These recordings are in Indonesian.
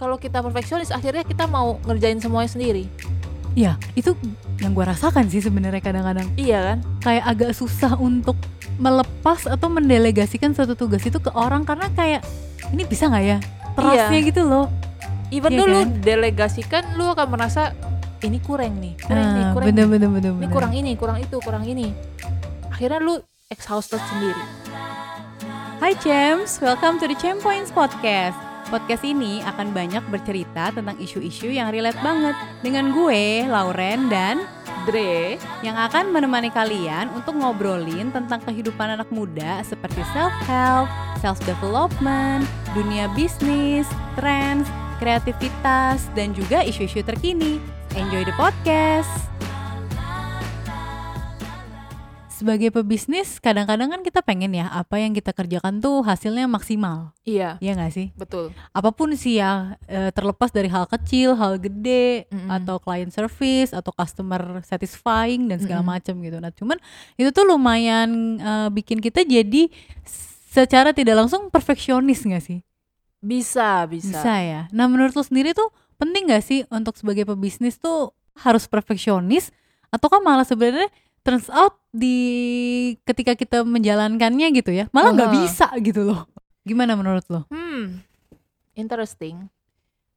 kalau kita perfeksionis akhirnya kita mau ngerjain semuanya sendiri Iya, itu yang gue rasakan sih sebenarnya kadang-kadang iya kan kayak agak susah untuk melepas atau mendelegasikan suatu tugas itu ke orang karena kayak ini bisa nggak ya trustnya Iya. gitu loh. even Iya dulu kan? delegasikan lu akan merasa ini kurang nih kurang nih Nah, kurang bener, nih. bener, bener, ini bener. kurang ini kurang itu kurang ini akhirnya lu exhausted sendiri Hai Champs, welcome to the Champ Points Podcast. Podcast ini akan banyak bercerita tentang isu-isu yang relate banget dengan gue, Lauren, dan Dre yang akan menemani kalian untuk ngobrolin tentang kehidupan anak muda seperti self-help, self-development, dunia bisnis, trends, kreativitas, dan juga isu-isu terkini. Enjoy the podcast! Sebagai pebisnis, kadang-kadang kan kita pengen ya apa yang kita kerjakan tuh hasilnya maksimal, iya ya nggak sih? betul apa pun sih ya eh, terlepas dari hal kecil, hal gede Mm-mm. atau client service atau customer satisfying dan segala Mm-mm. macam gitu. Nah, cuman itu tuh lumayan eh, bikin kita jadi secara tidak langsung perfeksionis nggak sih? bisa bisa, Bisa ya. Nah, menurut lo sendiri tuh penting nggak sih untuk sebagai pebisnis tuh harus perfeksionis ataukah malah sebenarnya turns out di ketika kita menjalankannya gitu ya malah nggak Aha. bisa gitu loh. Gimana menurut lo? Hmm, interesting.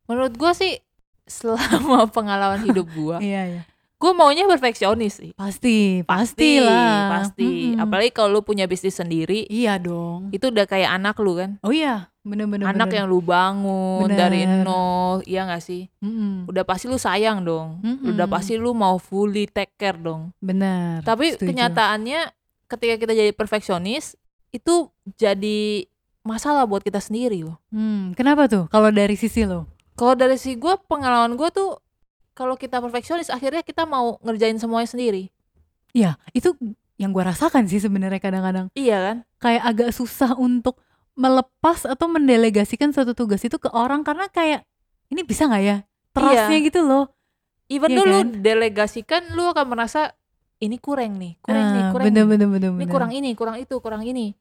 Menurut gua sih selama pengalaman hidup gua, Iya iya. Gua maunya perfeksionis sih. Pasti, pasti lah. pasti. Mm-mm. Apalagi kalau lu punya bisnis sendiri, Iya dong. itu udah kayak anak lu kan. Oh iya, bener-bener. anak yang lu bangun Bener. dari nol, iya gak sih? Udah pasti lu sayang dong. Mm-mm. Udah pasti lu mau fully take care dong. bener. Tapi setuju. kenyataannya ketika kita jadi perfeksionis, itu jadi masalah buat kita sendiri loh. Hmm, kenapa tuh? Kalau dari sisi lo? Kalau dari si gue pengalaman gue tuh kalau kita perfeksionis akhirnya kita mau ngerjain semuanya sendiri. Ya, itu yang gua rasakan sih sebenarnya kadang-kadang Iya kan? kayak agak susah untuk melepas atau mendelegasikan suatu tugas itu ke orang karena kayak ini bisa nggak ya? Trustnya gitu loh. Even Iya dulu kan? delegasikan lu akan merasa ini kurang nih, kurang nih, Ah, kurang bener, nih. bener, bener, Ini bener. kurang ini, kurang itu, kurang ini.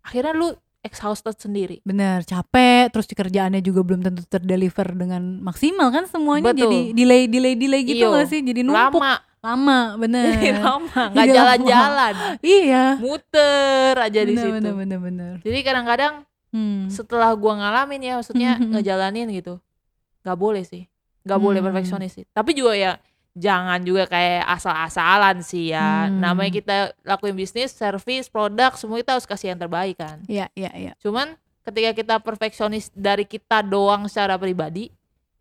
Akhirnya lu exhausted sendiri. Bener, capek, terus kerjaannya juga belum tentu terdeliver dengan maksimal kan semuanya Betul. jadi delay, delay, delay gitu Iyo, nggak sih? Jadi numpuk Lama, lama, bener. jadi lama, nggak jalan-jalan, iya. muter aja di bener, situ. bener, bener, bener. Jadi kadang-kadang Hmm. setelah gua ngalamin ya, maksudnya ngejalanin gitu, nggak boleh sih, nggak boleh Hmm. perfeksionis sih. Tapi juga ya jangan juga kayak asal-asalan sih ya. Hmm. Namanya kita lakuin bisnis, service, produk, semua kita harus kasih yang terbaik kan. Iya, iya, iya. Cuman ketika kita perfeksionis dari kita doang secara pribadi,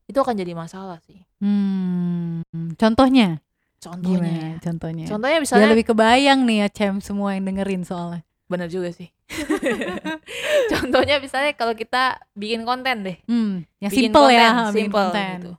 itu akan jadi masalah sih. Hmm. Contohnya? Contohnya, Gimana contohnya? contohnya Biar misalnya lebih kebayang nih ya Cem semua yang dengerin soalnya. bener juga sih. contohnya misalnya kalau kita bikin konten deh, Hmm, ya bikin simple ya, konten, bikin simple gitu.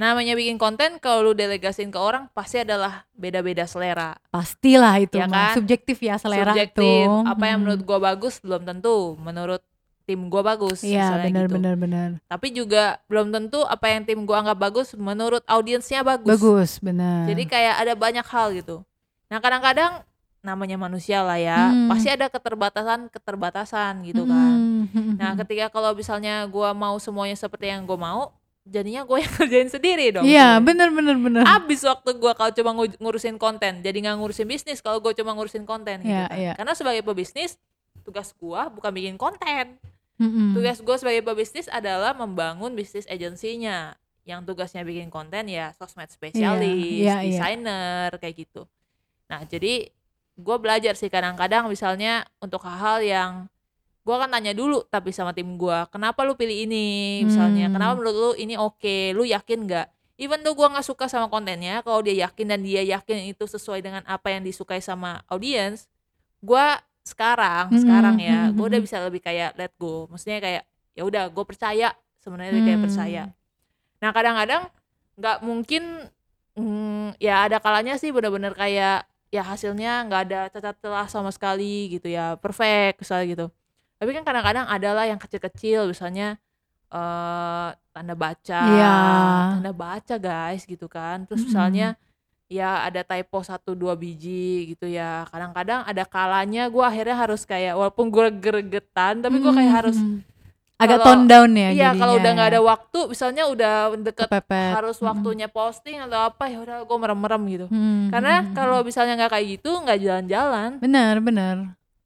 Namanya bikin konten kalau lu delegasin ke orang pasti adalah beda-beda selera. Pastilah itu Ya mah. kan? Subjektif ya selera Subjektif. tuh. Apa yang Hmm. menurut gua bagus belum tentu menurut tim gua bagus. Iya, benar gitu. benar benar. Tapi juga belum tentu apa yang tim gua anggap bagus menurut audiensnya bagus. Bagus, benar. Jadi kayak ada banyak hal gitu. Nah kadang-kadang namanya manusia lah ya, Hmm. pasti ada keterbatasan keterbatasan gitu kan. Hmm. Nah ketika kalau misalnya gua mau semuanya seperti yang gua mau, jadinya gue yang kerjain sendiri dong. Iya, sebenarnya. benar benar benar. Abis waktu gua kalau cuma ngu- ngurusin konten, jadi nggak ngurusin bisnis kalau gue cuma ngurusin konten gitu Iya, kan. iya. Karena sebagai pebisnis, tugas gua bukan bikin konten. Mm-mm. Tugas gue sebagai pebisnis adalah membangun bisnis agensinya. Yang tugasnya bikin konten ya sosmed spesialis, iya, iya. desainer kayak gitu. Nah jadi gue belajar sih kadang-kadang misalnya untuk hal-hal yang gue akan tanya dulu tapi sama tim gue kenapa lu pilih ini misalnya Hmm. kenapa menurut lu ini oke lu yakin nggak even tuh gue nggak suka sama kontennya kalau dia yakin dan dia yakin itu sesuai dengan apa yang disukai sama audiens gue sekarang Hmm, sekarang ya hmm, gue udah hmm. bisa lebih kayak let go maksudnya kayak ya udah gue percaya sebenarnya dia kayak Hmm. percaya nah kadang-kadang nggak mungkin mm, ya ada kalanya sih bener-bener kayak ya hasilnya nggak ada cacat celah sama sekali gitu ya perfect misalnya gitu tapi kan kadang-kadang adalah yang kecil-kecil misalnya eh tanda baca Iya. tanda baca guys gitu kan terus misalnya ya ada typo satu dua biji gitu ya kadang-kadang ada kalanya gue akhirnya harus kayak walaupun gue gregetan tapi gue kayak harus Mm-mm. agak Kalau- tone down ya iya kalau udah nggak ya. ada waktu misalnya udah deket Kepepet. harus waktunya posting atau apa ya udah gue merem-merem gitu Hmm, karena hmm, hmm, kalau hmm. misalnya nggak kayak gitu nggak jalan-jalan benar benar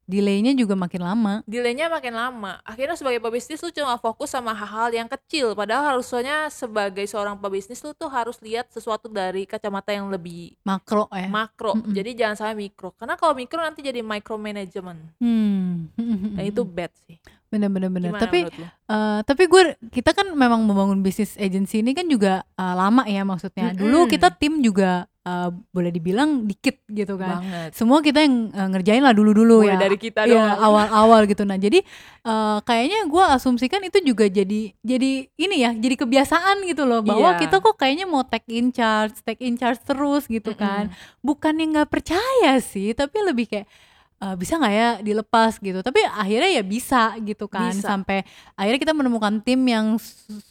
delaynya juga makin lama delaynya makin lama akhirnya sebagai pebisnis lu cuma fokus sama hal-hal yang kecil padahal harusnya sebagai seorang pebisnis lu tuh harus lihat sesuatu dari kacamata yang lebih makro ya makro Mm-mm. jadi jangan sampai mikro karena kalau mikro nanti jadi micromanagement hmm. nah itu bad sih gimana tapi? Eh, tapi gue kita kan memang membangun bisnis agency ini kan juga eh, lama ya maksudnya. Dulu Mm-mm. kita tim juga eh, boleh dibilang dikit gitu kan. banget Semua kita yang eh, ngerjain lah dulu-dulu ya. dari kita Iya, doang awal-awal gitu. Nah, jadi eh, kayaknya gue asumsikan itu juga jadi jadi ini ya, jadi kebiasaan gitu loh bahwa Iya. kita kok kayaknya mau take in charge, take in charge terus gitu kan. Bukan yang nggak percaya sih, tapi lebih kayak eh, bisa nggak ya dilepas gitu. Tapi akhirnya ya bisa gitu kan. Bisa. Sampai akhirnya kita menemukan tim yang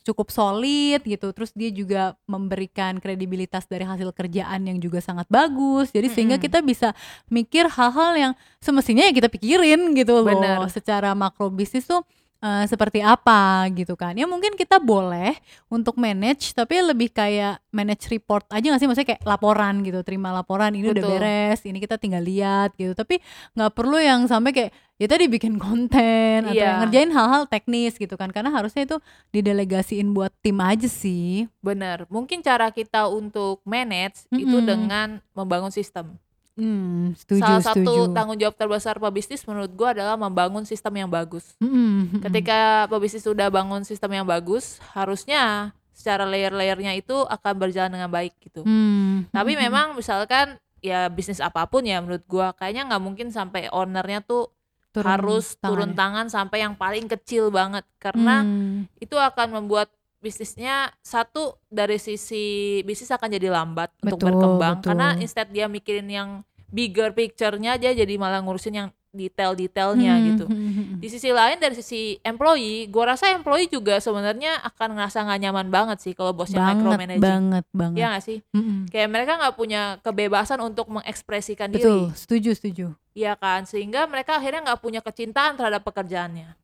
cukup solid gitu. Terus dia juga memberikan kredibilitas dari hasil kerjaan yang juga sangat bagus. Jadi sehingga Mm-mm. kita bisa mikir hal-hal yang semestinya ya kita pikirin gitu loh. Bener. Secara makro bisnis tuh eh, seperti apa gitu kan. Ya mungkin kita boleh untuk manage tapi lebih kayak manage report aja gak sih maksudnya kayak laporan gitu. Terima laporan ini udah Betul. beres, ini kita tinggal lihat gitu. Tapi nggak perlu yang sampai kayak ya tadi bikin konten atau Iya. ngerjain hal-hal teknis gitu kan. Karena harusnya itu didelegasiin buat tim aja sih. bener mungkin cara kita untuk manage itu Mm-mm. dengan membangun sistem Hmm, setuju, salah setuju. satu tanggung jawab terbesar pebisnis menurut gua adalah membangun sistem yang bagus Mm-mm, mm-mm. ketika pebisnis sudah bangun sistem yang bagus harusnya secara layer-layernya itu akan berjalan dengan baik gitu Hmm, tapi memang misalkan ya bisnis apa pun ya menurut gua kayaknya nggak mungkin sampai ownernya tuh Turun harus tangan turun ya? tangan sampai yang paling kecil banget karena Hmm, itu akan membuat bisnisnya satu dari sisi bisnis akan jadi lambat untuk Betul, berkembang betul. karena instead dia mikirin yang bigger picture-nya aja jadi malah ngurusin yang detail-detailnya hmm, gitu. hmm, hmm, hmm. Di sisi lain dari sisi employee, gua rasa employee juga sebenarnya akan ngerasa nggak nyaman banget sih kalau bosnya banget micromanaging. banget banget Iya gak sih? Mm-mm. Kayak mereka nggak punya kebebasan untuk mengekspresikan betul diri. setuju setuju Iya kan? Sehingga mereka akhirnya nggak punya kecintaan terhadap pekerjaannya.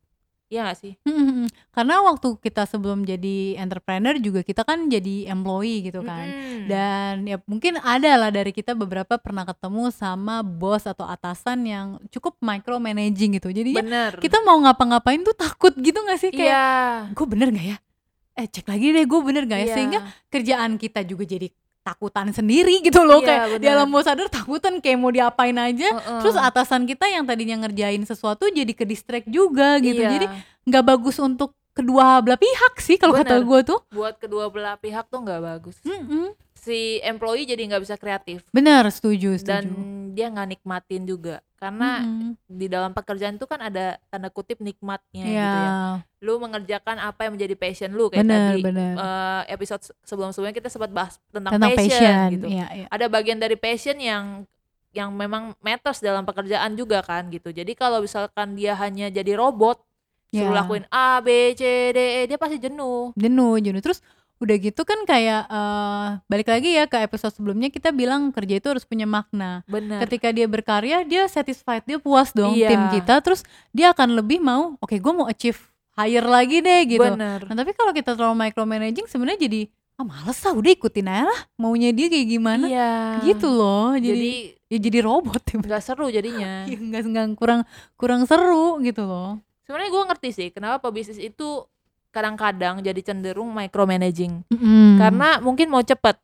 Iya gak sih? Mm-mm. karena waktu kita sebelum jadi entrepreneur juga kita kan jadi employee gitu kan Mm-mm. dan ya mungkin ada lah dari kita beberapa pernah ketemu sama bos atau atasan yang cukup micromanaging gitu jadinya Bener. kita mau ngapa-ngapain tuh takut gitu gak sih kayak Iya. gue bener gak ya eh cek lagi deh gue bener gak ya Iya. sehingga kerjaan kita juga jadi takutan sendiri gitu loh Iya, kayak di bener. alam bawah sadar takutan kayak mau diapain aja Heeh. terus atasan kita yang tadinya ngerjain sesuatu jadi ke distract juga gitu Iya. jadi nggak bagus untuk kedua belah pihak sih kalau kata gue tuh buat kedua belah pihak tuh nggak bagus. Mm-mm. Si employee jadi nggak bisa kreatif benar setuju dan setuju dia nggak nikmatin juga karena Mm-mm. di dalam pekerjaan itu kan ada tanda kutip nikmatnya ya gitu ya. Lu mengerjakan apa yang menjadi passion lu kayak benar tadi benar eh, episode sebelum-sebelumnya kita sempat bahas tentang, tentang passion, passion gitu. ya, ya. Ada bagian dari passion yang yang memang matters dalam pekerjaan juga kan gitu. Jadi kalau misalkan dia hanya jadi robot suruh Ya. lakuin A B C D E dia pasti jenuh. jenuh jenuh terus udah gitu kan kayak eh, balik lagi ya ke episode sebelumnya kita bilang kerja itu harus punya makna Bener. ketika dia berkarya dia satisfied dia puas dong Iya. tim kita terus dia akan lebih mau oke gue mau achieve higher lagi deh gitu Bener. nah tapi kalau kita terlalu micromanaging sebenarnya jadi ah males ah udah ikutin aja lah maunya dia kayak gimana Iya. gitu loh jadi, Jadi ya jadi robot ya nggak seru jadinya. Ya, nggak nggak kurang kurang seru gitu loh Sebenarnya gue ngerti sih kenapa pebisnis itu kadang-kadang jadi cenderung micromanaging. Mm. Karena mungkin mau cepet.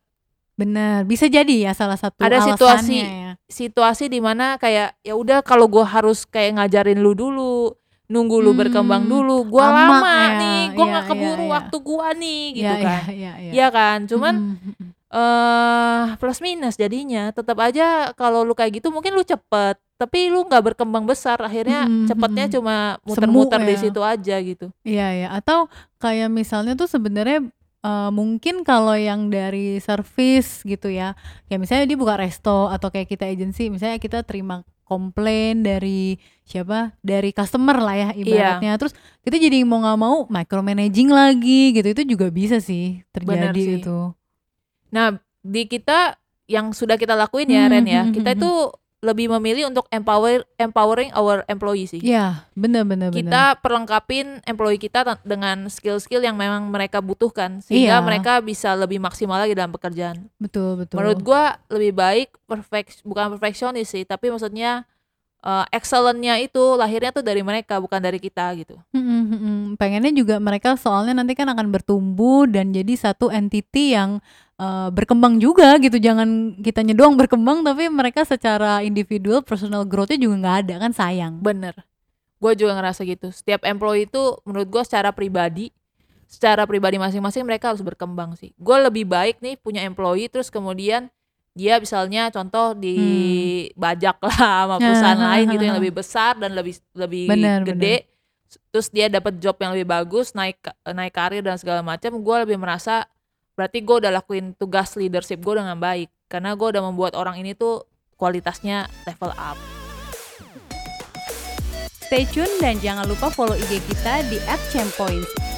bener bisa jadi ya salah satu Ada situasi ya. Situasi di mana kayak ya udah kalau gue harus kayak ngajarin lu dulu, nunggu lu Hmm, berkembang dulu, gue lama lama, ya, nih, gue iya, nggak iya, keburu iya. waktu gue nih, gitu Iya, kan. iya, iya, iya. Iya kan, cuman Mm, mm, mm. eh plus minus jadinya tetap aja kalau lu kayak gitu mungkin lu cepet tapi lu nggak berkembang besar akhirnya Mm, cepetnya mm, cuma Semu muter-muter di ya. situ aja gitu. Iya ya, atau kayak misalnya tuh sebenarnya eh, mungkin kalau yang dari service gitu ya, kayak misalnya dia buka resto atau kayak kita agency, misalnya kita terima komplain dari siapa, dari customer lah ya ibaratnya, terus kita jadi mau nggak mau micromanaging lagi gitu, itu juga bisa sih Bener terjadi sih. itu. nah di kita yang sudah kita lakuin ya Hmm, Ren ya hmm, kita hmm, itu lebih memilih untuk empower empowering our employee sih. Iya, bener bener bener. Kita perlengkapin employee kita ta- dengan skill-skill yang memang mereka butuhkan sehingga Iya. mereka bisa lebih maksimal lagi dalam pekerjaan. betul betul. Menurut gua lebih baik perfect bukan perfeksionis sih, tapi maksudnya uh, excellent-nya itu lahirnya tuh dari mereka bukan dari kita gitu. Mm-mm, mm-mm. Pengennya juga mereka soalnya nanti kan akan bertumbuh dan jadi satu entity yang uh, berkembang juga gitu. Jangan kitanya doang berkembang tapi mereka secara individual personal growth-nya juga nggak ada kan sayang. Bener. Gue juga ngerasa gitu. Setiap employee itu menurut gue secara pribadi, secara pribadi masing-masing mereka harus berkembang sih. Gue lebih baik nih punya employee terus kemudian dia misalnya contoh dibajak lah sama perusahaan lain gitu yang lebih besar dan lebih lebih Bener, gede. Terus dia dapat job yang lebih bagus, naik naik karir dan segala macam. Gue lebih merasa berarti gue udah lakuin tugas leadership gue dengan baik karena gue udah membuat orang ini tuh kualitasnya level up. Stay tune dan jangan lupa follow IG kita di @champoints.